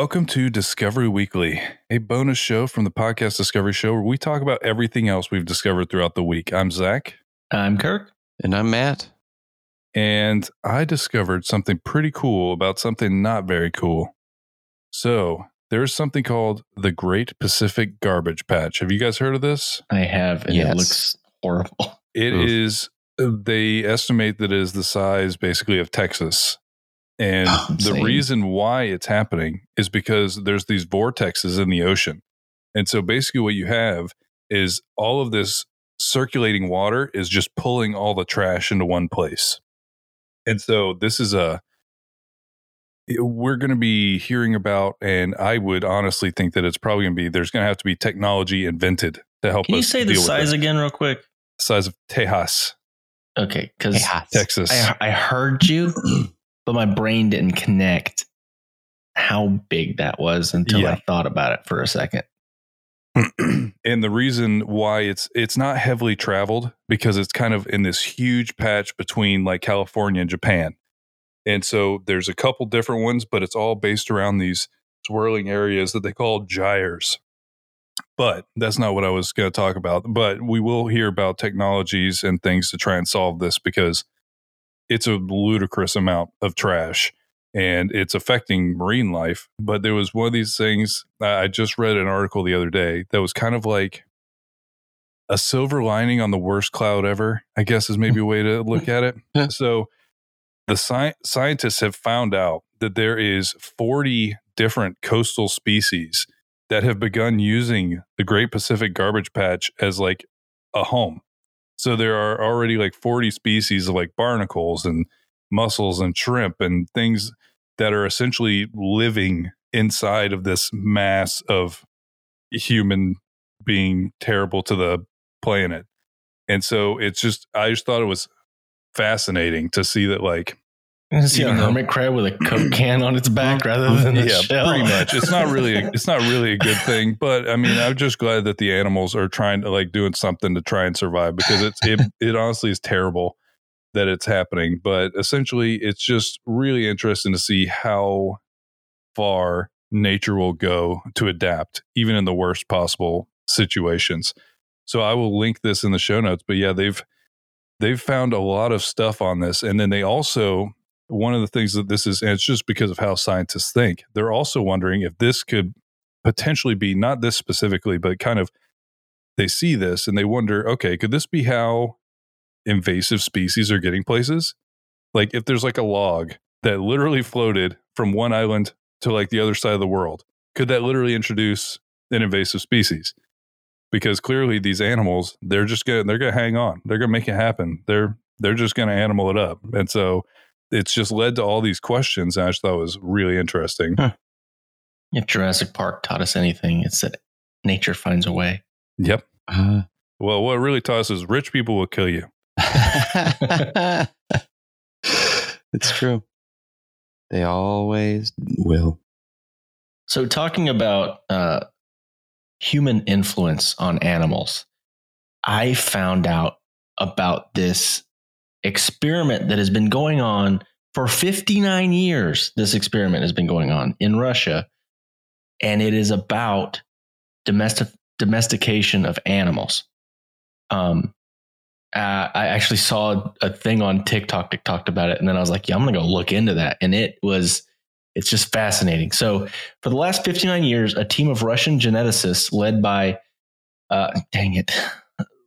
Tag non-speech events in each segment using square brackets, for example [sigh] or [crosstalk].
Discovery Weekly. Welcome to Discovery Weekly, a bonus show from the podcast Discovery Show where we talk about everything else we've discovered throughout the week. I'm Zach, I'm Kirk. And I'm Matt. and I discovered something pretty cool about something not very cool. So, there's something called the Great Pacific Garbage Patch. Have you guys heard of this? I have, and Yes. it looks horrible. [laughs] It Oof. is. Uh, they estimate that it is the size basically of Texas. And Oh, the reason why it's happening is because there's these vortexes in the ocean. And so basically what you have is all of this circulating water is just pulling all the trash into one place. And so this is a we're going to be hearing about and I would honestly think that it's probably going to be there's going to have to be technology invented to help Can you us say the deal with size again, real quick? size of Tejas, Okay, because Texas. I, I heard you, [clears throat] but my brain didn't connect how big that was until Yeah. I thought about it for a second. [clears throat] and the reason why it's it's not heavily traveled because it's kind of in this huge patch between like California and Japan. And so there's a couple different ones, but it's all based around these swirling areas that they call gyres. But that's not what I was going to talk about. But we will hear about technologies and things to try and solve this because it's a ludicrous amount of trash and it's affecting marine life. But there was one of these things. I just read an article the other day that was kind of like a silver lining on the worst cloud ever, I guess is maybe a way to look at it. [laughs] So the sci- scientists have found out that there is 40 different coastal species that have begun using the Great Pacific Garbage Patch as like a home. So there are already like 40 species of like barnacles and mussels and shrimp and things that are essentially living inside of this mass of human being terrible to the planet. And so it's just I just thought it was fascinating to see that like [laughs] You see a hermit crab with a coke [clears throat] can on its back rather mm-hmm. than a yeah, shell. pretty much. It's not really a, it's not really a good [laughs] thing, but I mean, I'm just glad that the animals are trying to like doing something to try and survive because it's it [laughs] it honestly is terrible that it's happening, but essentially it's just really interesting to see how far nature will go to adapt even in the worst possible situations. So I will link this in the show notes, but yeah, they've they've found a lot of stuff on this and then they also one of the things that this is, and it's just because of how scientists think, they're also wondering if this could potentially be not this specifically, but kind of they see this and they wonder, okay, could this be how invasive species are getting places? Like if there's like a log that literally floated from one island to like the other side of the world, could that literally introduce an invasive species? Because clearly these animals, they're just gonna they're gonna hang on. They're gonna make it happen. They're they're just gonna animal it up. And so it's just led to all these questions. And I just thought it was really interesting. If Jurassic Park taught us anything, it's that nature finds a way. Yep. Uh, Well, what it really taught us is rich people will kill you. [laughs] it's true. They always will. So, talking about uh, human influence on animals, I found out about this experiment that has been going on for 59 years. This experiment has been going on in Russia, and it is about domestic domestication of animals. Um, uh, I actually saw a thing on TikTok that talked about it, and then I was like, "Yeah, I'm gonna go look into that." And it was, it's just fascinating. So, for the last 59 years, a team of Russian geneticists led by, uh, dang it,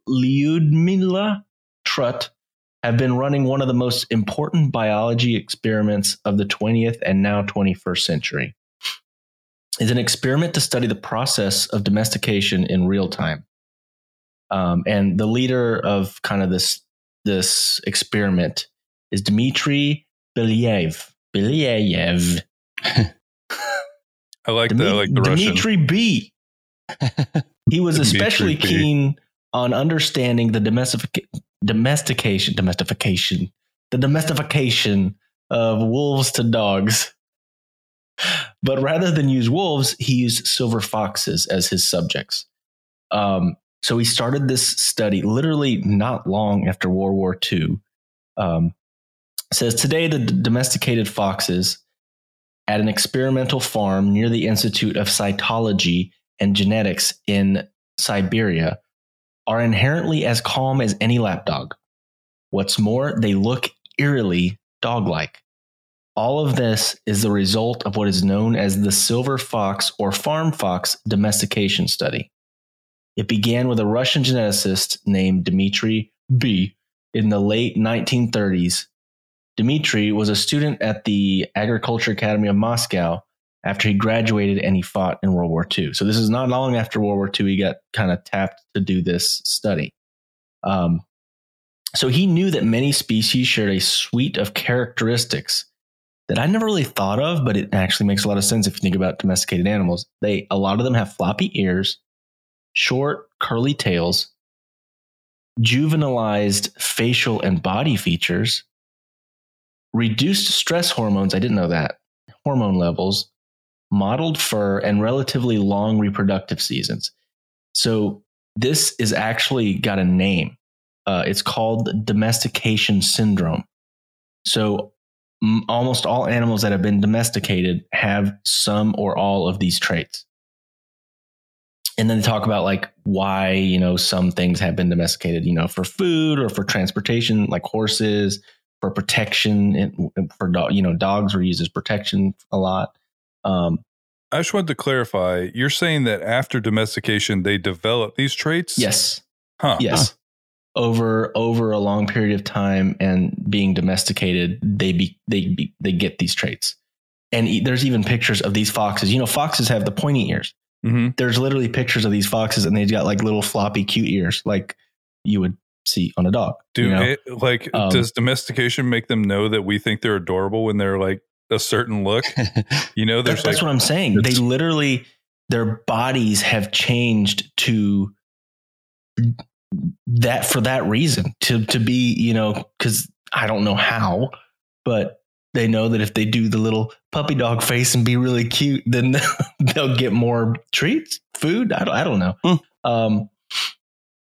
Lyudmila Trut have been running one of the most important biology experiments of the 20th and now 21st century. It's an experiment to study the process of domestication in real time. Um, and the leader of kind of this this experiment is Dmitry Belyaev. Belyaev. [laughs] I like that. I like the Russian. Dmitry B. [laughs] He was Dmitry especially B. keen on understanding the domestic domestication, domestication, the domestication of wolves to dogs. But rather than use wolves, he used silver foxes as his subjects. Um, so he started this study literally not long after World War II. Um, says today the domesticated foxes at an experimental farm near the Institute of Cytology and Genetics in Siberia are inherently as calm as any lapdog. What's more, they look eerily dog like. All of this is the result of what is known as the silver fox or farm fox domestication study. It began with a Russian geneticist named Dmitry B. in the late 1930s. Dmitry was a student at the Agriculture Academy of Moscow after he graduated and he fought in World War II. So this is not long after World War II he got kind of tapped to do this study. Um, so he knew that many species shared a suite of characteristics that I never really thought of, but it actually makes a lot of sense if you think about domesticated animals. They a lot of them have floppy ears, short curly tails, juvenilized facial and body features, reduced stress hormones. I didn't know that hormone levels, mottled fur, and relatively long reproductive seasons. So this is actually got a name. Uh, it's called domestication syndrome. So m- almost all animals that have been domesticated have some or all of these traits. And then they talk about like why, you know, some things have been domesticated, you know, for food or for transportation, like horses, for protection, and for dog, you know, dogs were used as protection a lot. Um, I just wanted to clarify. You're saying that after domestication, they develop these traits? yes, Huh. yes. Over over a long period of time and being domesticated, they be they be, they get these traits. And e- there's even pictures of these foxes. You know, foxes have the pointy ears. hmm There's literally pictures of these foxes, and they've got like little floppy, cute ears, like you would see on a dog. Do you know? it, like Um, does domestication make them know that we think they're adorable when they're like a certain look? [laughs] You know, there's that's like what I'm saying. They literally their bodies have changed to that for that reason to to be you know because I don't know how, but they know that if they do the little puppy dog face and be really cute, then [laughs] they'll get more treats, food. I don't, I don't know. Hmm. Um,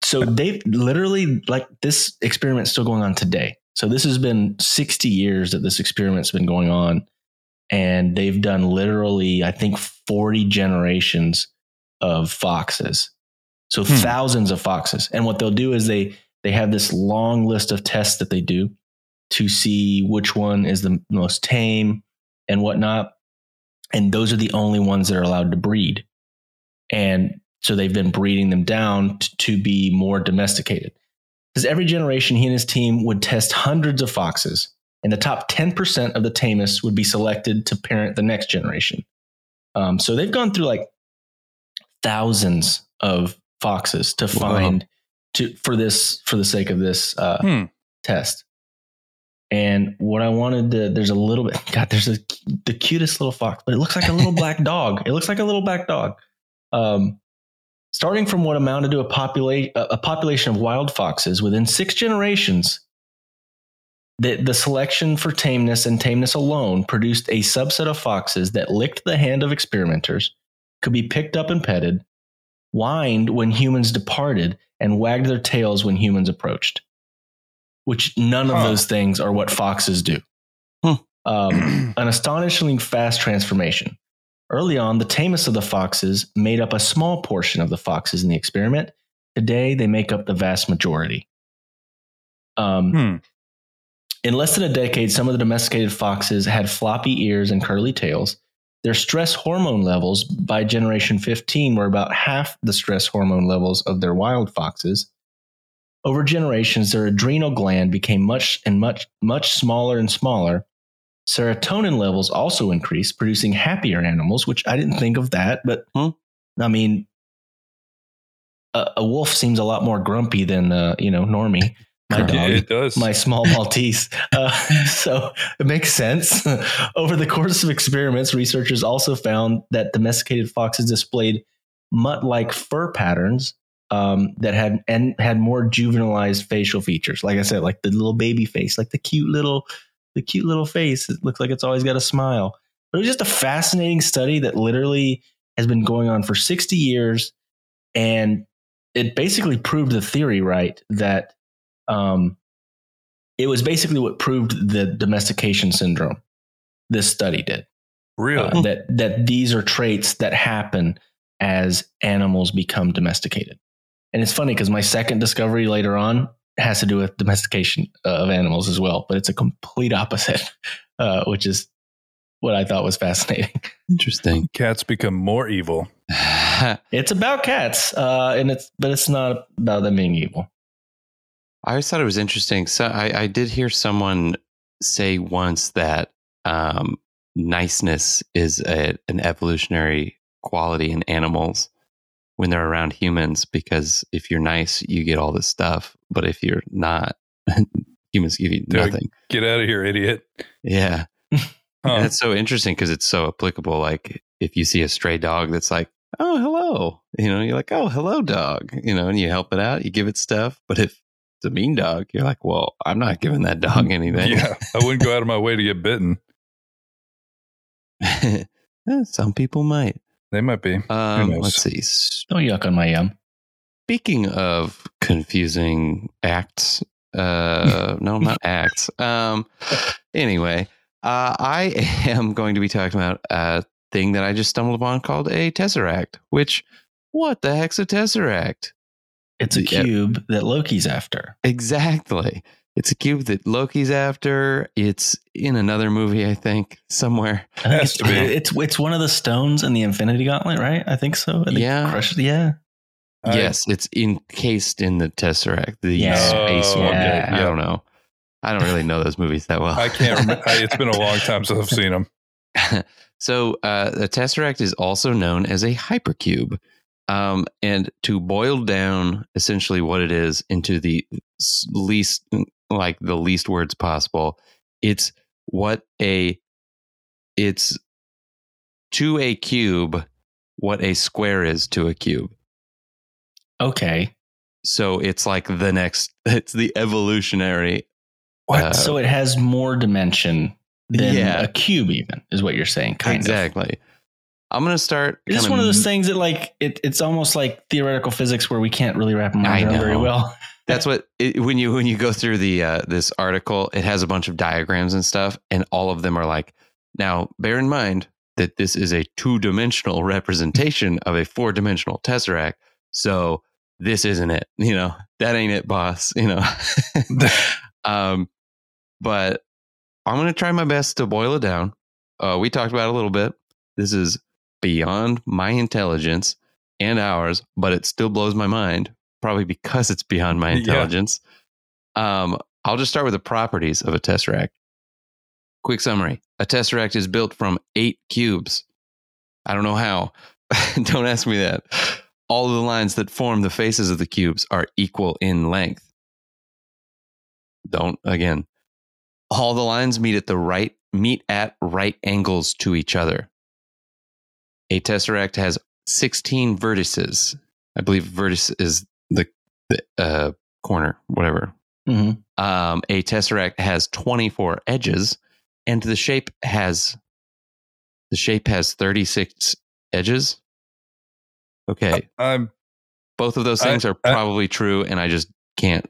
so they've literally like this experiment's still going on today. So this has been 60 years that this experiment's been going on and they've done literally i think 40 generations of foxes. So Hmm. thousands of foxes. And what they'll do is they they have this long list of tests that they do to see which one is the most tame and whatnot. And those are the only ones that are allowed to breed. And so they've been breeding them down t- to be more domesticated because every generation he and his team would test hundreds of foxes and the top 10% of the tamest would be selected to parent the next generation. Um, so they've gone through like thousands of foxes to Wow. find to for this for the sake of this uh, hmm. test. And what I wanted to there's a little bit [laughs] God there's a the cutest little fox, but it looks like a little black [laughs] dog. It looks like a little black dog. Um, starting from what amounted to a population a population of wild foxes within six generations the, the selection for tameness and tameness alone produced a subset of foxes that licked the hand of experimenters, could be picked up and petted, whined when humans departed, and wagged their tails when humans approached. Which none of Huh. those things are what foxes do. Hmm. Um, [clears throat] an astonishingly fast transformation. Early on, the tamest of the foxes made up a small portion of the foxes in the experiment. Today, they make up the vast majority. Um, Hmm. in less than a decade, some of the domesticated foxes had floppy ears and curly tails. Their stress hormone levels by generation 15 were about half the stress hormone levels of their wild foxes. Over generations, their adrenal gland became much and much, much smaller and smaller. Serotonin levels also increase, producing happier animals, which I didn't think of that. But Hmm. I mean, a, a wolf seems a lot more grumpy than, uh, you know, Normie, my [laughs] Yeah, dog it does. my small [laughs] Maltese. Uh, so it makes sense. [laughs] Over the course of experiments, researchers also found that domesticated foxes displayed mutt-like fur patterns um, that had and had more juvenilized facial features. Like I said, like the little baby face, like the cute little, the cute little face. It looks like it's always got a smile. But it was just a fascinating study that literally has been going on for 60 years, and it basically proved the theory right that um, it was basically what proved the domestication syndrome. This study did. Really? uh, that that these are traits that happen as animals become domesticated. And it's funny because my second discovery later on has to do with domestication of animals as well, but it's a complete opposite, [laughs] uh, which is what I thought was fascinating. [laughs] Interesting. Cats become more evil. [laughs] It's about cats, uh, and it's but it's not about them being evil. I always thought it was interesting. So I, I did hear someone say once that um, niceness is a, an evolutionary quality in animals when they're around humans because if you're nice, you get all this stuff. But if you're not, [laughs] humans give you nothing. Get out of here, idiot. Yeah. [laughs] Huh. It's so interesting because it's so applicable. Like if you see a stray dog that's like, oh, hello, you know, you're like, oh, hello, dog, you know, and you help it out, you give it stuff. But if it's a mean dog, you're like, well, I'm not giving that dog [laughs] anything. yeah, I wouldn't go out of my way to get bitten. Eh, Some people might. They might be. Um, knows? let's see. Don't yuck on my yum. Speaking of confusing acts, uh, no, [laughs] not acts. Um, anyway, uh, I [laughs] am going to be talking about a thing that I just stumbled upon called a tesseract. Which, what the heck's a tesseract? It's a Yeah. cube that Loki's after. Exactly. It's a cube that Loki's after. It's in another movie, I think, somewhere. I think it's, to be. [laughs] it's it's one of the stones in the Infinity Gauntlet, right? I think so. I think Yeah. Crush, yeah. I- yes, it's encased in the tesseract, the Yeah. space Oh, one. okay. I don't know. I don't really know those movies that well. I can't remember. it's been a [laughs] long time since I've seen them. [laughs] so uh, the tesseract is also known as a hypercube. Um, and to boil down essentially what it is into the least, like the least words possible, it's what a, it's to a cube, what a square is to a cube. Okay. So it's like the next, [laughs] it's the evolutionary. What? uh, so it has more dimension than Yeah. a cube, even is what you're saying. Kind of. exactly. I'm going to start. It's just one of those things that, like, it, it's almost like theoretical physics where we can't really wrap mind around very well. That's what it, when you when you go through the uh, this article, it has a bunch of diagrams and stuff, and all of them are like. Now, bear in mind that this is a two dimensional representation of a four dimensional tesseract, so this isn't it. You know that ain't it, boss. You know. [laughs] um, but I'm gonna try my best to boil it down. Uh, we talked about it a little bit. This is beyond my intelligence and ours, but it still blows my mind probably because it's beyond my [laughs] Yeah. intelligence. Um, I'll just start with the properties of a tesseract. Quick summary: A tesseract is built from eight cubes. I don't know how. [laughs] don't ask me that. All of the lines that form the faces of the cubes are equal in length. Don't again. All the lines meet at the right meet at right angles to each other. A tesseract has 16 vertices. I believe vertex is the, the uh, corner, whatever. hmm Um, a tesseract has 24 edges, and the shape has the shape has 36 edges. Okay, I'm both of those I- things are I- probably true, and I just can't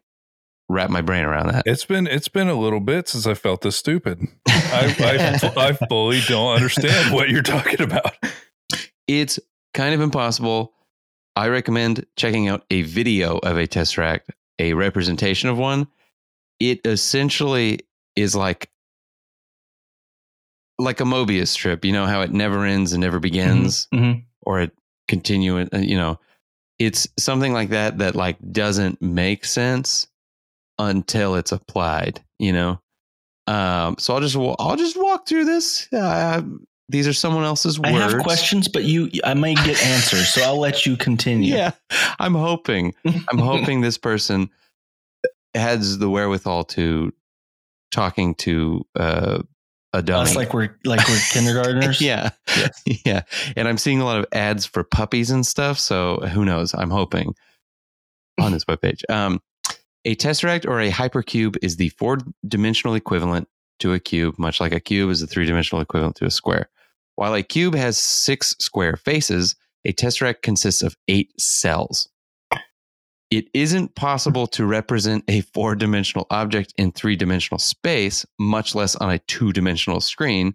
wrap my brain around that. It's been it's been a little bit since I felt this stupid. I [laughs] I, I fully don't understand what you're talking about. It's kind of impossible. I recommend checking out a video of a tesseract, a representation of one. It essentially is like like a Mobius strip. You know how it never ends and never begins, hmm or it continue. uh, You know, it's something like that that like doesn't make sense until it's applied. You know, um, so I'll just I'll just walk through this. Uh, these are someone else's words. I have questions, but you, I may get answers, so I'll let you continue. Yeah, I'm hoping. I'm [laughs] hoping this person has the wherewithal to talking to uh, a dummy. Us like we're like we're [laughs] kindergartners. yeah, [laughs] yeah. And I'm seeing a lot of ads for puppies and stuff. So who knows? I'm hoping on this webpage. Um, a tesseract or a hypercube is the four-dimensional equivalent to a cube, much like a cube is the three-dimensional equivalent to a square. While a cube has six square faces, a tesseract consists of eight cells. It isn't possible to represent a four dimensional object in three dimensional space, much less on a two dimensional screen.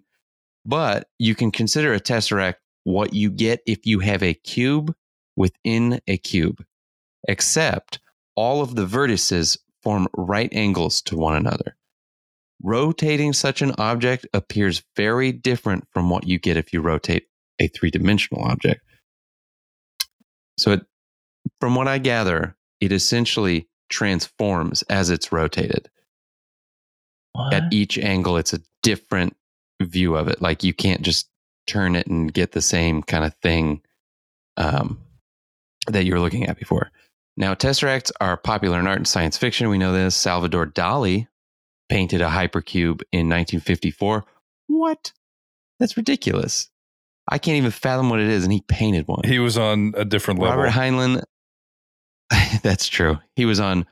But you can consider a tesseract what you get if you have a cube within a cube, except all of the vertices form right angles to one another. Rotating such an object appears very different from what you get if you rotate a three dimensional object. So, it, from what I gather, it essentially transforms as it's rotated. What? At each angle, it's a different view of it. Like you can't just turn it and get the same kind of thing um, that you were looking at before. Now, tesseracts are popular in art and science fiction. We know this. Salvador Dali painted a hypercube in 1954. What? That's ridiculous. I can't even fathom what it is, and he painted one. He was on a different level. Robert Heinlein. [laughs] that's true. He was on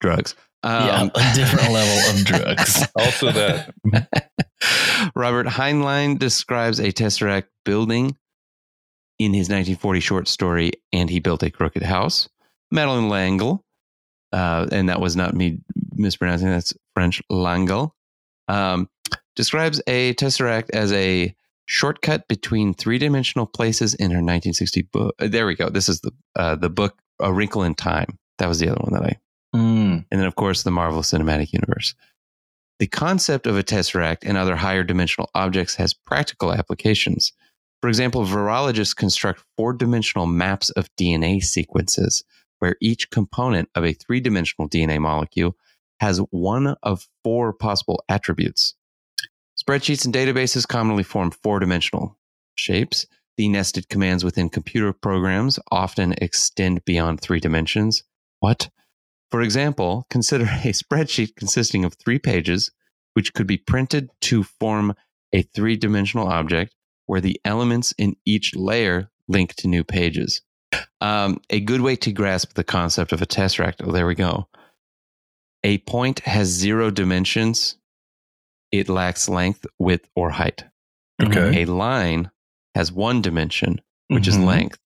drugs. yeah, Um, a different [laughs] level of drugs. also that. [laughs] Robert Heinlein describes a tesseract building in his 1940 short story, and he built a crooked house. Madeleine L'Engle, uh, and that was not me mispronouncing. That's French L'Engle. Um, describes a tesseract as a shortcut between three-dimensional places in her 1960 book. There we go. This is the uh, the book A Wrinkle in Time. That was the other one that I Mm. and then of course the Marvel Cinematic Universe. The concept of a tesseract and other higher dimensional objects has practical applications. For example, virologists construct four dimensional maps of DNA sequences where each component of a three dimensional DNA molecule has one of four possible attributes. Spreadsheets and databases commonly form four dimensional shapes. The nested commands within computer programs often extend beyond three dimensions. What? For example, [laughs] consider a spreadsheet consisting of three pages, which could be printed to form a three dimensional object where the elements in each layer link to new pages. Um, a good way to grasp the concept of a tesseract. Oh, there we go. A point has zero dimensions. It lacks length, width, or height. Okay. A line has one dimension, which Mhm. is length.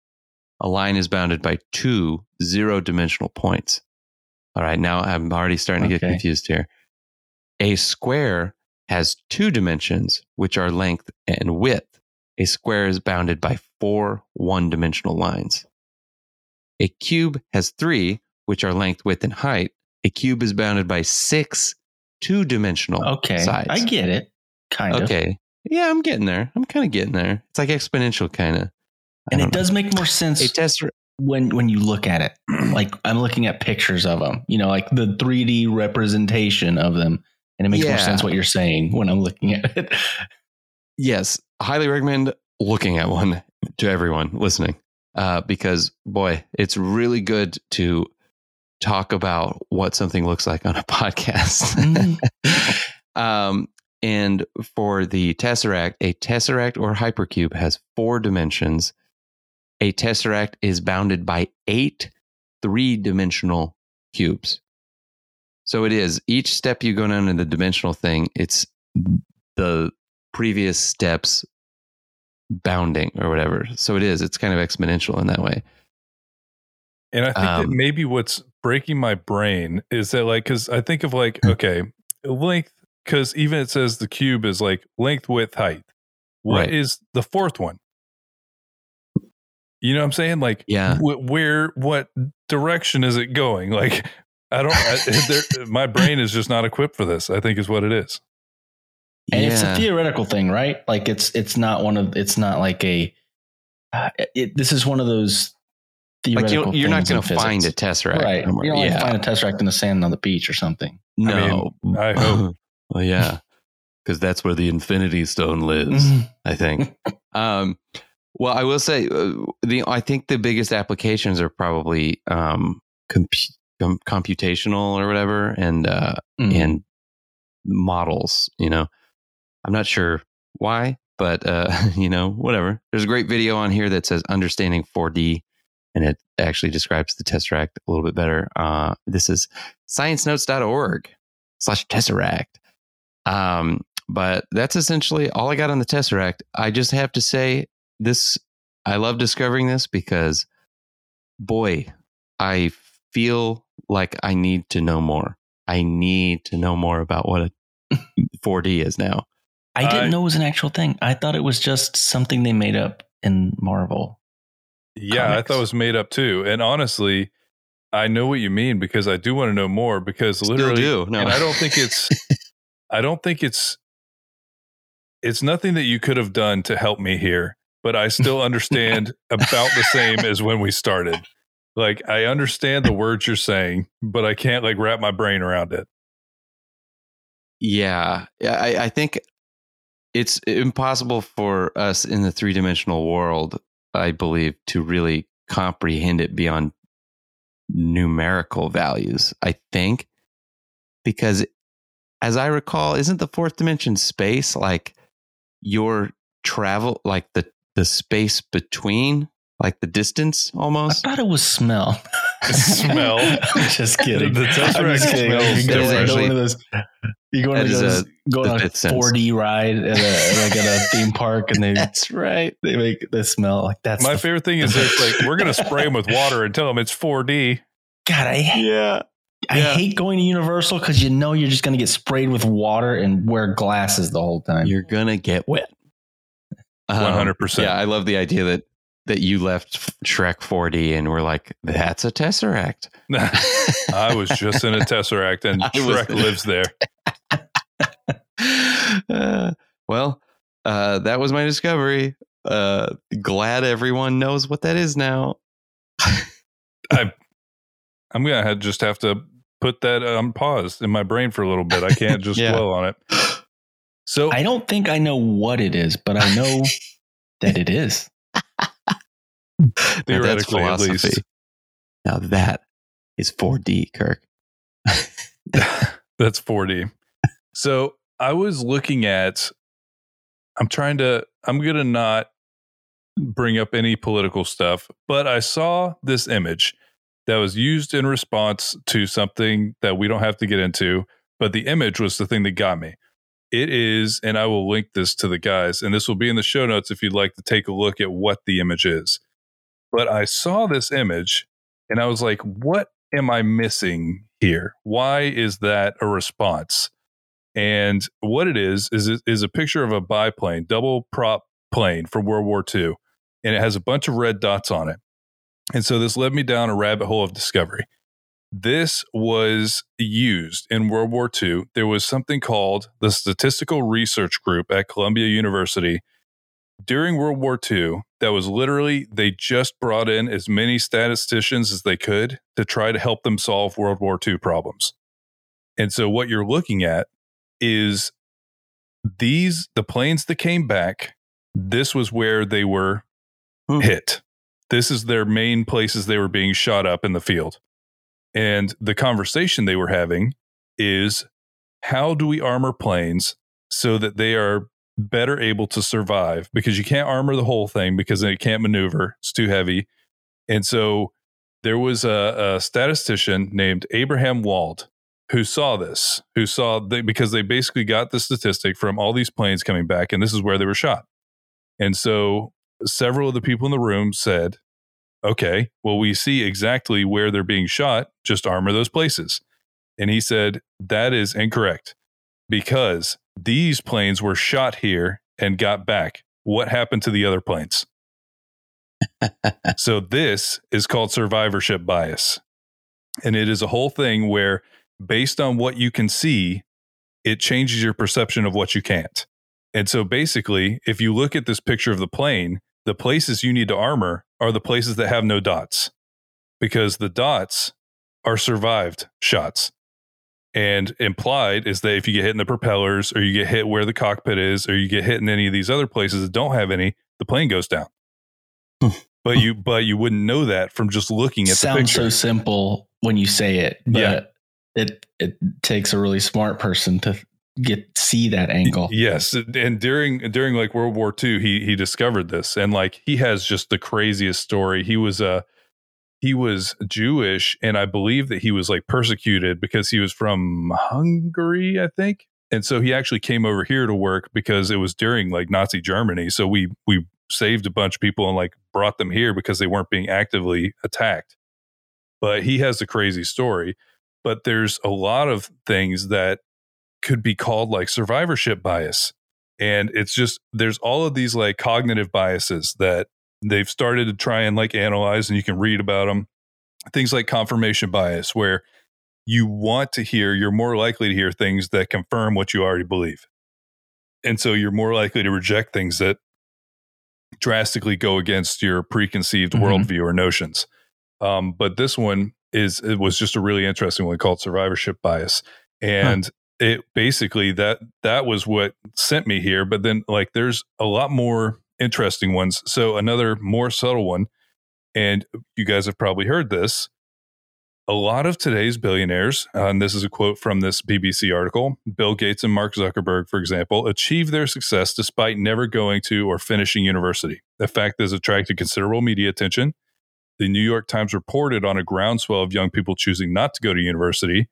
A line is bounded by two zero dimensional points. All right, now I'm already starting to get confused here. A square has two dimensions, which are length and width. A square is bounded by four one dimensional lines. A cube has three, which are length, width, and height. A cube is bounded by six two dimensional Okay, sides. I get it. Kind of. Okay. Yeah, I'm getting there. I'm kind of getting there. It's like exponential kind of. And it does make more sense A test. when when you look at it. [clears throat] Like I'm looking at pictures of them, you know, like the 3D representation of them, and it makes more sense what you're saying when I'm looking at it. [laughs] Yes, highly recommend looking at one to everyone listening, uh, because boy, it's really good to talk about what something looks like on a [laughs] podcast. Mm. [laughs] um, and for the tesseract, a tesseract or hypercube has four dimensions. A tesseract is bounded by eight three dimensional cubes. So it is each step you go down in the dimensional thing, it's the previous steps bounding or whatever. So it is, it's kind of exponential in that way. And I think that Um, maybe what's breaking my brain is that like because I think of like okay length because even it says the cube is like length, width, height. What is Right. the fourth one? You know what I'm saying? Like Yeah. wh- where what direction is it going? [laughs] Like I don't. I, [laughs] there, my brain is just not equipped for this. I think is what it is. And it's a theoretical thing, right? Like it's it's not one of it's not like a. Uh, it, this is one of those like theoretical. you, you're not going to find a tesseract, right? somewhere. You don't yeah, find a tesseract in the sand on the beach or something. no, mean, I hope. [laughs] well, yeah, because that's where the Infinity Stone lives. Mhm. I think. [laughs] um, well, I will say uh, the I think the biggest applications are probably um, comp- com- computational or whatever, and uh, Mm. and models. You know, I'm not sure why, but uh, [laughs] you know, whatever. There's a great video on here that says understanding 4D, and it actually describes the tesseract a little bit better. Uh, this is sciencenotes.org slash tesseract. Um, but that's essentially all I got on the tesseract. I just have to say this. I love discovering this because, boy, I feel like I need to know more. I need to know more about what a [laughs] 4D is now. I didn't I- know it was an actual thing. I thought it was just something they made up in Marvel. Yeah, I thought it was made up too. And honestly, I know what you mean because I do want to know more because Still literally do. No. and I don't think it's [laughs] I don't think it's it's nothing that you could have done to help me here, but I still understand about the same as when we started. Like I understand the words you're saying, but I can't like wrap my brain around it. Yeah, Yeah, I, I think it's impossible for us in the three dimensional world, I believe, to really comprehend it beyond numerical values. I think because, as I recall, isn't the fourth dimension space like your travel, like the the space between, like the distance almost? I thought it was smell. [laughs] Smell. [laughs] Just [laughs] kidding. The I'm Tesseract just kidding. smells You go, different. you go Actually, one of those. You go that on is those, go on a sense. 4D ride at a like at a theme park, and they [laughs] That's right. they make the smell like that's My the- favorite thing is it's like we're gonna spray them with water and tell them it's 4D. God. I Yeah. I yeah. hate going to Universal because you know you're just going to get sprayed with water and wear glasses the whole time. You're gonna get wet. Um, 100%. Yeah, I love the idea that that you left Shrek 4D and we're like, that's a Tesseract. [laughs] I was just in a [laughs] Tesseract and I was- Shrek lives there. Uh, [laughs] well, uh, that was my discovery. Uh, glad everyone knows what that is now. I, I'm gonna just have to put that on pause in my brain for a little bit. I can't just Yeah. dwell on it. So I don't think I know what it is, but I know that it is. [laughs] Theoretically, at least. Now that is 4D, Kirk. [laughs] that's 4D. So I was looking at. I'm trying to. I'm gonna not bring up any political stuff, but I saw this image that was used in response to something that we don't have to get into. But the image was the thing that got me. It is, and I will link this to the guys, and this will be in the show notes if you'd like to take a look at what the image is. But I saw this image and I was like, what am I missing here? Why is that a response? And what it is is is a picture of a biplane, double prop plane from World War II, and it has a bunch of red dots on it. And so this led me down a rabbit hole of discovery. This was used in World War II. There was something called the Statistical Research Group at Columbia University during World War II. That was literally, they just brought in as many statisticians as they could to try to help them solve World War II problems. And so what you're looking at is these, the planes that came back, this was where they were Hmm. hit. This is their main places they were being shot up in the field. And the conversation they were having is how do we armor planes so that they are better able to survive? Because you can't armor the whole thing because it can't maneuver, it's too heavy. And so there was a, a statistician named Abraham Wald who saw this, who saw because they basically got the statistic from all these planes coming back, and this is where they were shot. And so several of the people in the room said, okay, well, we see exactly where they're being shot, just armor those places. And he said, that is incorrect because these planes were shot here and got back. What happened to the other planes? [laughs] so this is called survivorship bias. And it is a whole thing where, based on what you can see, it changes your perception of what you can't. And so basically, if you look at this picture of the plane, the places you need to armor are the places that have no dots because the dots are survived shots. And implied is that if you get hit in the propellers or you get hit where the cockpit is or you get hit in any of these other places that don't have any, the plane goes down. Hmm. but you but you wouldn't know that from just looking at the Sounds so simple when you say it, but Yeah. it it takes a really smart person to get see that angle. Yes, and during during like World War II, he he discovered this, and like he has just the craziest story. He was a he was Jewish, and I believe that he was like persecuted because he was from Hungary, I think, and so he actually came over here to work because it was during like Nazi Germany. So we we saved a bunch of people and like brought them here because they weren't being actively attacked. But he has a crazy story. But there's a lot of things that could be called like survivorship bias. And it's just there's all of these like cognitive biases that they've started to try and like analyze, and you can read about them. Things like confirmation bias, where you want to hear, you're more likely to hear things that confirm what you already believe. And so you're more likely to reject things that drastically go against your preconceived Mhm. worldview or notions. Um, but this one is it was just a really interesting one called survivorship bias, and it basically that that was what sent me here. But then like there's a lot more interesting ones. So another more subtle one, and you guys have probably heard this. A lot of today's billionaires, uh, and this is a quote from this BBC article Bill Gates and Mark Zuckerberg, for example, achieve their success despite never going to or finishing university. The fact has attracted considerable media attention. The New York Times reported on a groundswell of young people choosing not to go to university.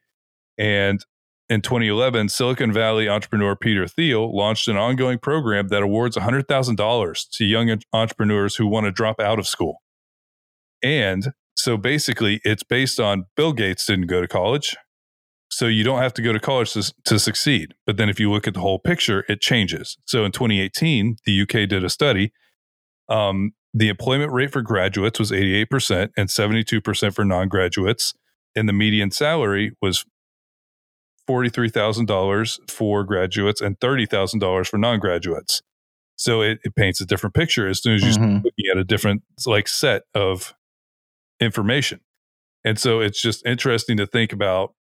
And in 2011, Silicon Valley entrepreneur Peter Thiel launched an ongoing program that awards $100,000 to young entrepreneurs who want to drop out of school. And so basically, it's based on Bill Gates didn't go to college. So you don't have to go to college to, to succeed. But then if you look at the whole picture, it changes. So in 2018, the UK did a study. Um, the employment rate for graduates was 88% and 72% for non graduates. And the median salary was $43,000 for graduates and $30,000 for non graduates. So it, it paints a different picture as soon as you Mhm. looking at a different like set of information. And so it's just interesting to think about.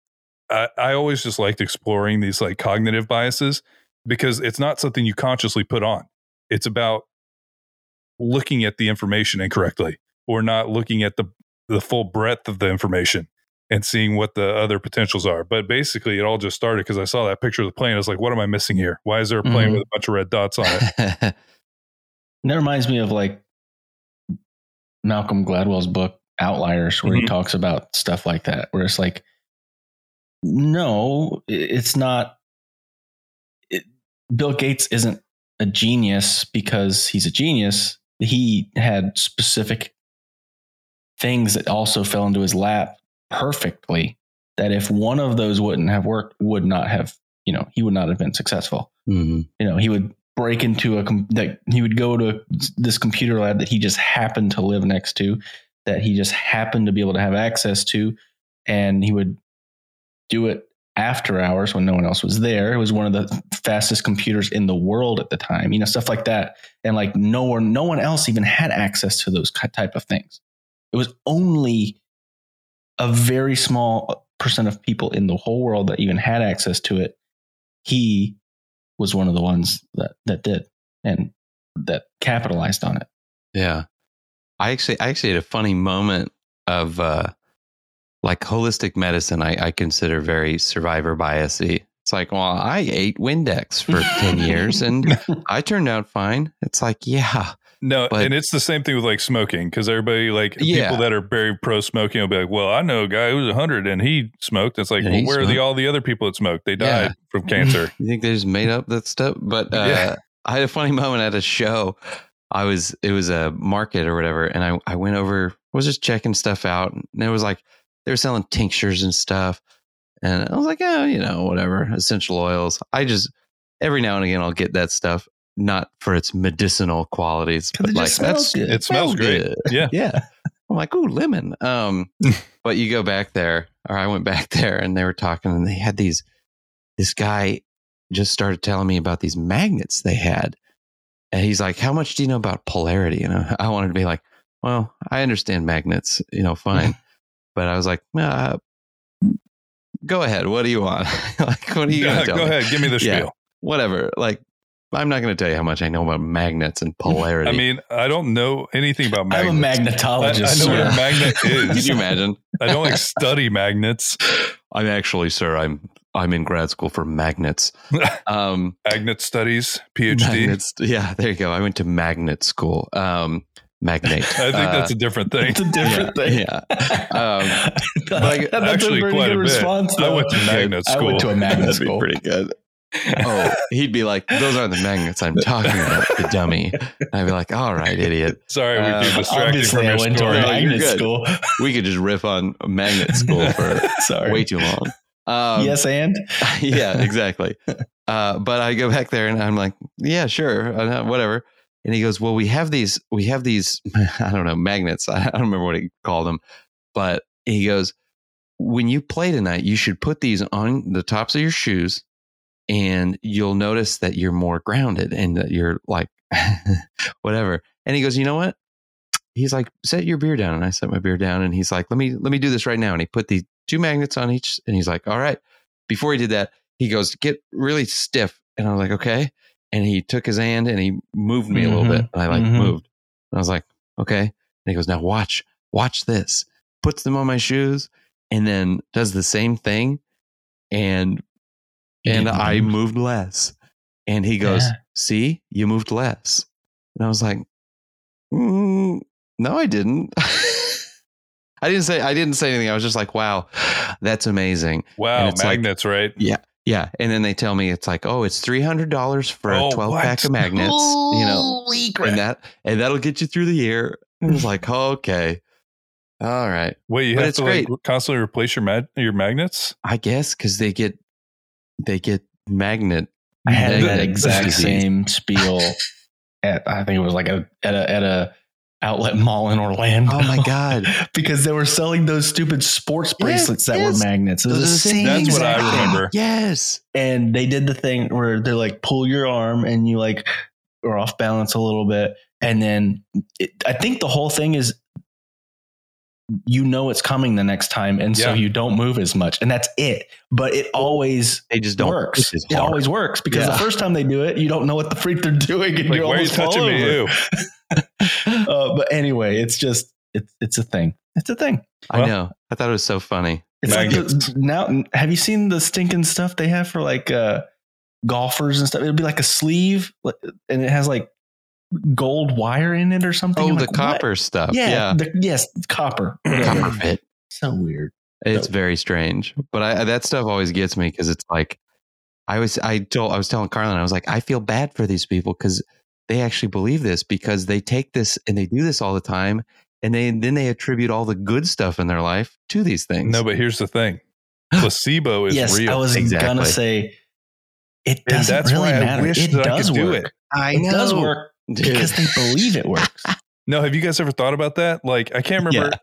I, I always just liked exploring these like cognitive biases because it's not something you consciously put on. It's about looking at the information incorrectly or not looking at the the full breadth of the information and seeing what the other potentials are. But basically, it all just started because I saw that picture of the plane. I was like, what am I missing here? Why is there a plane Mhm. with a bunch of red dots on it? [laughs] That reminds me of like Malcolm Gladwell's book Outliers, where he Mhm. talks about stuff like that, where it's like, no, it's not. It, Bill Gates isn't a genius because he's a genius. He had specific things that also fell into his lap perfectly. That if one of those wouldn't have worked, would not have, you know, he would not have been successful Mhm. you know he would break into a com- that he would go to this computer lab that he just happened to live next to that he just happened to be able to have access to and he would do it after hours when no one else was there it was one of the fastest computers in the world at the time you know stuff like that and like no one no one else even had access to those type of things it was only a very small percent of people in the whole world that even had access to it he was one of the ones that that did and that capitalized on it. Yeah. I actually I actually had a funny moment of uh like holistic medicine I, I consider very survivor biasy. It's like, well, I ate Windex for [laughs] 10 years and [laughs] I turned out fine. It's like, yeah. No, But- and it's the same thing with like smoking because everybody like Yeah. people that are very pro smoking will be like, "Well, I know a guy who was hundred and he smoked." It's like, well, he where are the all the other people that smoked? They Yeah. died from [laughs] cancer. You think they just made up that stuff? But [laughs] uh, Yeah. I had a funny moment at a show. I was it was a market or whatever, and I I went over was just checking stuff out, and it was like they were selling tinctures and stuff, and I was like, oh, you know, whatever, essential oils. I just every now and again I'll get that stuff, not for its medicinal qualities, but it like just smells that's good. It smells great. good. Yeah. Yeah. [laughs] I'm like, ooh, lemon. Um, [laughs] but you go back there, or I went back [laughs] there and they were talking and they had these, this guy just started telling me about these magnets they had. And he's like, how much do you know about polarity? And I, I wanted to be like, well, I understand magnets, you know, fine. but I was like, uh, go ahead. What do you want? like, what are you going Yeah, to go me? ahead, give me the Yeah. spiel. Whatever. Like, I'm not going to tell you how much I know about magnets and polarity. I mean, I don't know anything about magnets. [laughs] I'm a magnetologist. I, I magnetologist. know what a magnet [laughs] is. Can is. you imagine? I don't like study magnets. [laughs] I'm actually, sir, I'm I'm in grad school for magnets. Um, Magnet studies, PhD. magnets. Yeah, there you go. I went to magnet school. Um, magnate. I think that's a different thing. it's a different thing. Yeah. Um, That's a actually pretty quite good a bit. response, I though. went to magnet school. I went to a magnet That'd be school. pretty good. Oh, [laughs] he'd be like, "Those aren't the magnets I'm talking about, the dummy." I'd be like, "All right, idiot. Sorry, Uh, we too distracted from I your went story. to a No, magnet school. [laughs] We could just riff on magnet school for [laughs] Sorry. way too long." Um, yes, and yeah, exactly. Uh, but I go back there and I'm like, yeah, sure, uh, whatever. And he goes, well, we have these, we have these, I don't know, magnets. I don't remember what he called them, but he goes, when you play tonight, you should put these on the tops of your shoes and you'll notice that you're more grounded and that you're like, [laughs] whatever. And he goes, you know what? He's like, set your beer down. And I set my beer down and he's like, let me, let me do this right now. And he put the two magnets on each and he's like, all right. Before he did that, he goes, get really stiff. And I was like, okay. And he took his hand and he moved me a little bit. And I like Mhm. moved. And I was like, okay. And he goes, now watch, watch this. Puts them on my shoes and then does the same thing. And and didn't I moved less. And he goes, Yeah. see, you moved less. And I was like, mm, no, I didn't. [laughs] I didn't say I didn't say anything. I was just like, wow, that's amazing. Wow, And it's like- magnets, right? Yeah. Yeah, and then they tell me it's like, oh, it's three hundred dollars for Oh, a twelve pack of magnets. You know, crap. and that and that'll get you through the year. And I was like, [laughs] okay. All right. Wait, you But have it's to like constantly replace your mag- your magnets? I guess because they get they get magnet. I had that exact disease. same spiel at I think it was like a at a at a outlet mall in Orlando. Oh my god. [laughs] because they were selling those stupid sports Yes, bracelets that yes. were magnets. It was Those the the same. same That's what I exact thing. remember. Yes. And they did the thing where they're like pull your arm and you like are off balance a little bit, and then it, I think the whole thing is you know it's coming the next time, and so Yeah. you don't move as much, and that's it. But it always They just don't works. It hard. always works because Yeah. the first time they do it, you don't know what the freak they're doing, and Like, you why are you almost fall touching me? over. Ew. [laughs] uh, but anyway, it's just it's it's a thing. It's a thing. I Well- know. I thought it was so funny. It's like the, now. Have you seen the stinking stuff they have for like uh, golfers and stuff? It'll be like a sleeve, and it has like gold wire in it or something. Oh, I'm the like, what? copper stuff. Yeah, Yeah. the- yes, copper. Copper fit. So weird. It's So- very strange, but I, that stuff always gets me because it's like I was I told I was telling Carlin I was like I feel bad for these people because they actually believe this because they take this and they do this all the time and they then they attribute all the good stuff in their life to these things. No, but here's the thing: [gasps] placebo is yes, real. I was Exactly. gonna say it doesn't that's really why I matter. wish it that I does could do work. it. I It does know. work Dude. because they believe it works. [laughs] No, have you guys ever thought about that? Like, I can't remember.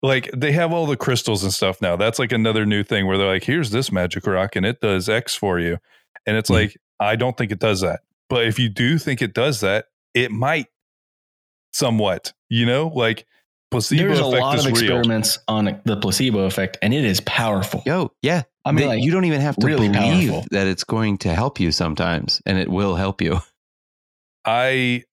Like, they have all the crystals and stuff now. That's like another new thing where they're like, here's this magic rock and it does X for you. And it's Mhm. like, I don't think it does that. But if you do think it does that, it might somewhat, you know, like placebo There's a lot is of real. experiments on the placebo effect, and it is powerful. Yo, yeah. I mean, They- like, you don't even have to really believe powerful. that it's going to help you sometimes, and it will help you. I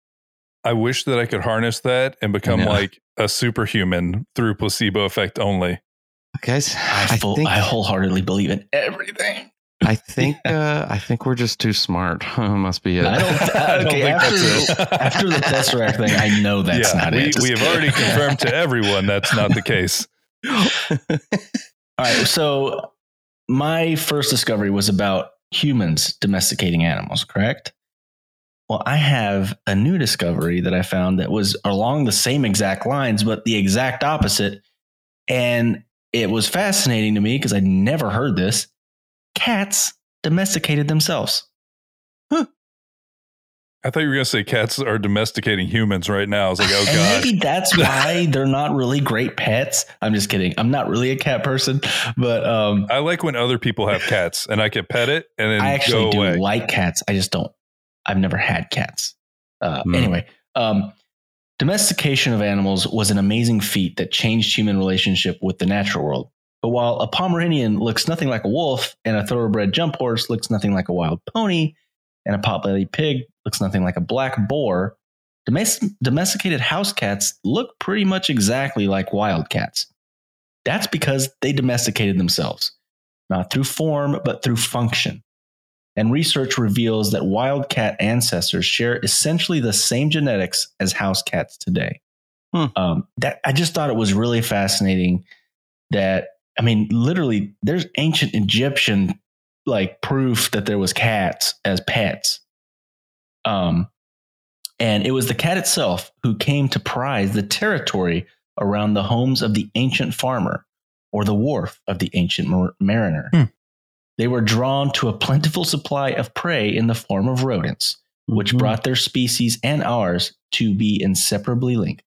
I wish that I could harness that and become know. like a superhuman through placebo effect only. Guys, I, I, think I wholeheartedly believe in everything. I think [laughs] uh, I think we're just too smart. [laughs] Must be it. [laughs] I don't- I don't okay, think after, that's it. after the Tesseract thing, I know that's yeah, not we, it. we have already confirmed to everyone that's not the case. All right, so my first discovery was about humans domesticating animals, correct? Well, I have a new discovery that I found that was along the same exact lines, but the exact opposite. And it was fascinating to me because I'd never heard this. Cats domesticated themselves. Huh. I thought you were going to say cats are domesticating humans right now. I was like, oh, God. maybe that's [laughs] why they're not really great pets. I'm just kidding. I'm not really a cat person, but um, I like when other people have cats and I can pet it and then I actually do away. like cats. I just don't. I've never had cats. Uh, Hmm. Anyway, um, domestication of animals was an amazing feat that changed human relationship with the natural world. But while a Pomeranian looks nothing like a wolf, and a thoroughbred jump horse looks nothing like a wild pony, and a potbelly pig looks nothing like a black boar, domes- domesticated house cats look pretty much exactly like wild cats. That's because they domesticated themselves, not through form, but through function. And research reveals that wild cat ancestors share essentially the same genetics as house cats today. Hmm. Um, that I just thought it was really fascinating. That I mean, literally, there's ancient Egyptian like proof that there was cats as pets. Um, and it was the cat itself who came to prize the territory around the homes of the ancient farmer or the wharf of the ancient mar- mariner. Hmm. They were drawn to a plentiful supply of prey in the form of rodents, which Mhm. brought their species and ours to be inseparably linked.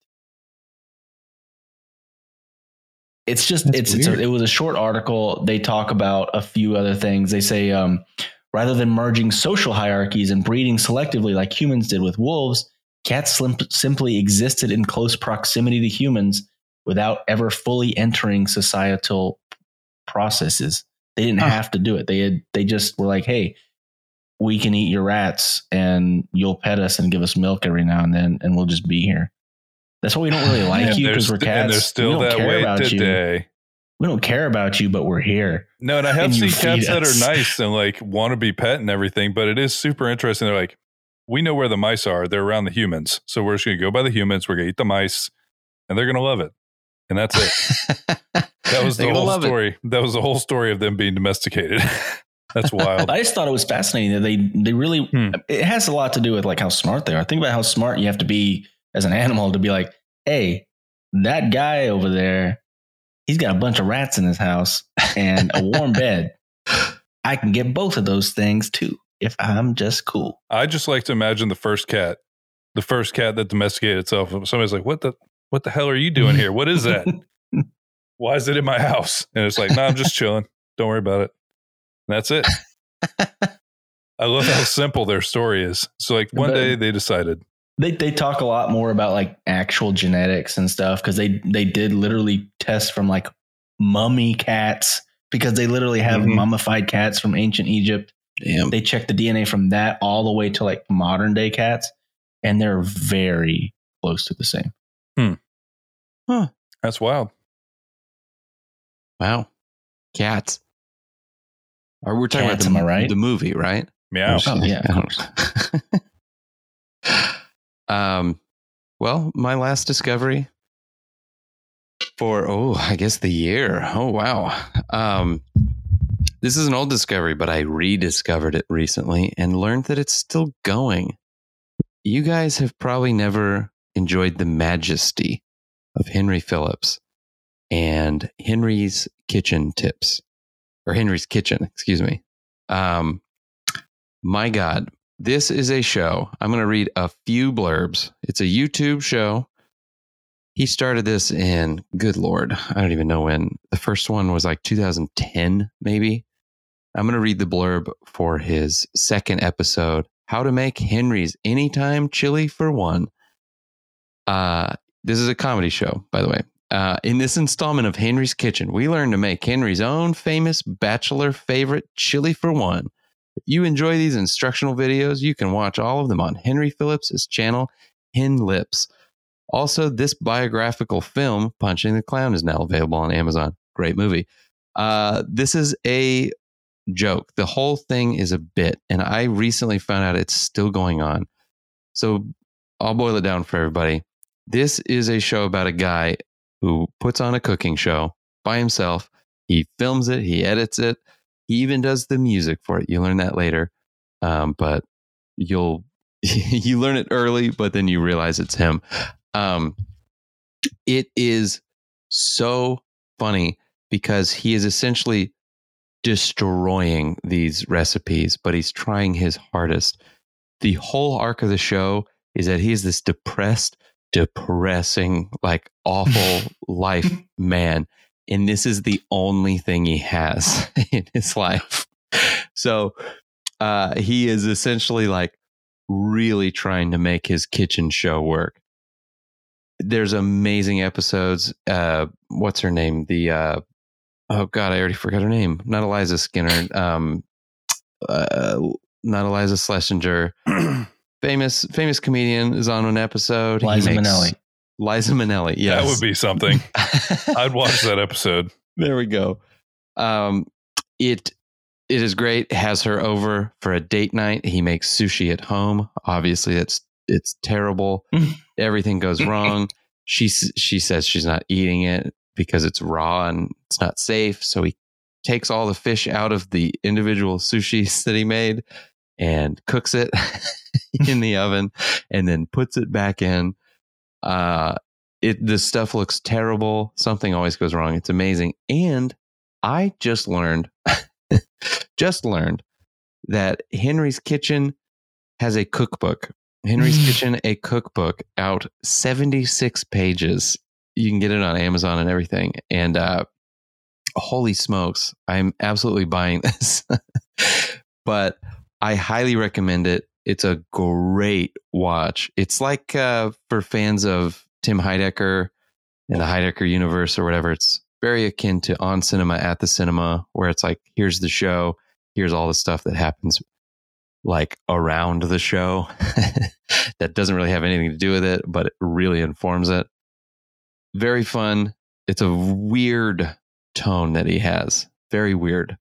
It's just That's it's, it's a, it was a short article. They talk about a few other things. They say um, rather than merging social hierarchies and breeding selectively like humans did with wolves, cats simply existed in close proximity to humans without ever fully entering societal processes. They didn't Huh. have to do it. They had they just were like, "Hey, we can eat your rats and you'll pet us and give us milk every now and then and we'll just be here." That's why we don't really [laughs] like you because we're cats. And they're we don't that care way about you. We don't care about you, but we're here. No, and I have And seen cats that are nice and like want to be pet and everything, but it is super interesting. They're like, we know where the mice are. They're around the humans. So we're just going to go by the humans. We're going to eat the mice and they're going to love it. And that's it. [laughs] That was the whole love it. story. That was the whole story of them being domesticated. [laughs] that's wild. I just thought it was fascinating that they they really Hmm. it has a lot to do with like how smart they are. Think about how smart you have to be as an animal to be like, hey, that guy over there, he's got a bunch of rats in his house and a warm [laughs] bed. I can get both of those things too if I'm just cool. I just like to imagine the first cat, the first cat that domesticated itself. Somebody's like, what the, what the hell are you doing here? What is that? [laughs] Why is it in my house? And it's like, no, I'm just chilling. Don't worry about it. And that's it. I love how simple their story is. So like one But- day they decided, They they talk a lot more about like actual genetics and stuff because they they did literally test from like mummy cats because they literally have Mhm. mummified cats from ancient Egypt. Damn. They checked the DNA from that all the way to like modern day cats, and they're very close to the same. That's wild. Wow. Cats. Or we're talking Cats, about the, am I right? the movie, right? Meow. Oh, yeah, of [laughs] um, well, my last discovery for oh, I guess the year. Oh wow. Um, this is an old discovery, but I rediscovered it recently and learned that it's still going. You guys have probably never enjoyed the majesty of Henry Phillips and Henry's Kitchen Tips, or Henry's Kitchen, excuse me. Um, my God, this is a show. I'm going to read a few blurbs. It's a YouTube show. He started this in, good Lord, I don't even know when. The first one was like 2010, maybe. I'm going to read the blurb for his second episode How to Make Henry's Anytime Chili for One. Uh, this is a comedy show, by the way. Uh, in this installment of Henry's Kitchen, we learn to make Henry's own famous bachelor favorite chili for one. If you enjoy these instructional videos, you can watch all of them on Henry Phillips' channel, Hen Lips. Also, this biographical film, Punching the Clown, is now available on Amazon. Great movie. Uh, this is a joke. The whole thing is a bit, and I recently found out it's still going on. So I'll boil it down for everybody. This is a show about a guy who puts on a cooking show by himself. He films it, he edits it, he even does the music for it. You learn that later, um, but you'll [laughs] you learn it early, but then you realize it's him. Um, it is so funny because he is essentially destroying these recipes, but he's trying his hardest. The whole arc of the show is that he is this depressed, depressing, like awful [laughs] life man. And this is the only thing he has [laughs] in his life. So uh, he is essentially like really trying to make his kitchen show work. There's amazing episodes. Uh, what's her name? The uh, oh god, I already forgot her name. Not Eliza Skinner. Um, uh, not Iliza Shlesinger. [clears throat] famous famous comedian is on an episode. Liza makes- Minnelli. Liza Minnelli. Yes, That would be something. [laughs] I'd watch that episode. there we go. Um, it it is great. Has her over for a date night. He makes sushi at home. Obviously, it's it's terrible. [laughs] Everything goes wrong. She she says she's not eating it because it's raw and it's not safe. So he takes all the fish out of the individual sushis that he made and cooks it [laughs] in the oven and then puts it back in. Uh, it the stuff looks terrible. Something always goes wrong. It's amazing. And I just learned [laughs] just learned that Henry's Kitchen has a cookbook. Henry's Kitchen, a cookbook out 76 pages. You can get it on Amazon and everything. And uh, holy smokes, I'm absolutely buying [laughs] this. but I highly recommend it. It's a great watch. It's like uh, for fans of Tim Heidecker and the Heidecker universe or whatever. It's very akin to On Cinema at the Cinema, where it's like, here's the show, here's all the stuff that happens like around the show [laughs] that doesn't really have anything to do with it, but it really informs it. Very fun. It's a weird tone that he has. Very weird,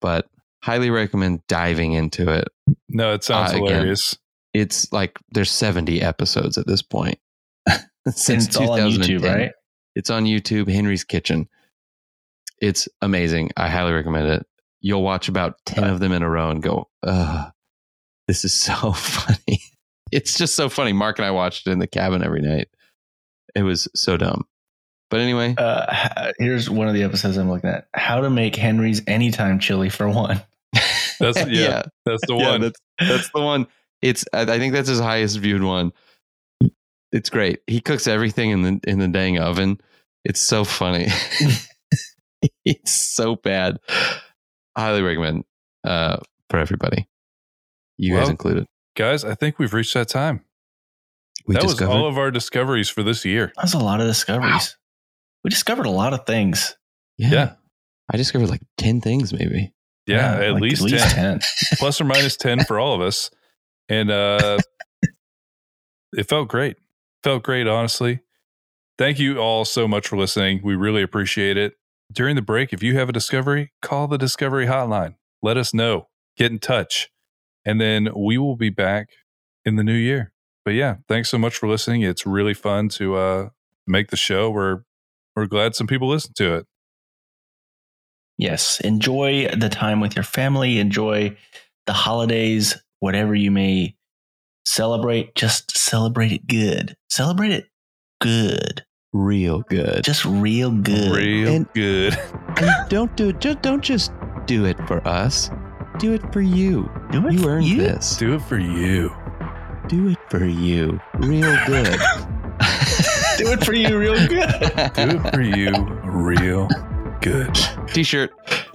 but highly recommend diving into it. No, it sounds Uh, again, hilarious. It's like there's 70 episodes at this point. [laughs] And it's all on YouTube, right? It's on YouTube, Henry's Kitchen. It's amazing. I highly recommend it. You'll watch about 10 of them in a row and go, ugh, this is so [laughs] funny. It's just so funny. Mark and I watched it in the cabin every night. It was so dumb. But anyway, Uh, here's one of the episodes I'm looking at: How to make Henry's anytime chili for one. [laughs] That's [laughs] yeah, that's the Yeah, one. that's, that's the one. It's I I think that's his highest viewed one. It's great. He cooks everything in the in the dang oven. It's so funny. [laughs] it's so bad. Highly recommend uh, for everybody. You guys included. Guys, I think we've reached that time. We that discovered was all of our discoveries for this year. That was a lot of discoveries. We discovered a lot of things. yeah. yeah. I discovered like ten things maybe. Yeah, at, like least 10. 10. [laughs] plus or minus 10 for all of us. And uh [laughs] it felt great. Felt great, honestly. Thank you all so much for listening. We really appreciate it. During the break, if you have a discovery, call the discovery hotline. Let us know. Get in touch. And then we will be back in the new year. But yeah, thanks so much for listening. It's really fun to uh make the show. We're we're glad some people listen to it. Yes. Enjoy the time with your family. Enjoy the holidays, whatever you may celebrate. Just celebrate it good. Celebrate it good. Real good. Just real good. Real And- good. [laughs] and don't do it. Just don't just do it for us. Do it for you. Do it You for earned you. this. Do it for you. Do it for you. Real good. [laughs] Do it for you real good. Do it for you real good. T-shirt. [laughs]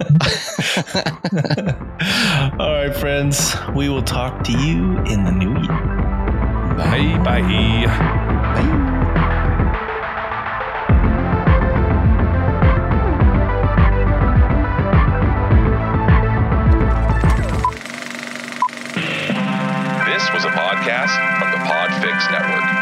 All right, friends. We will talk to you in the new year. Bye bye. This was a podcast from the Podfix Network.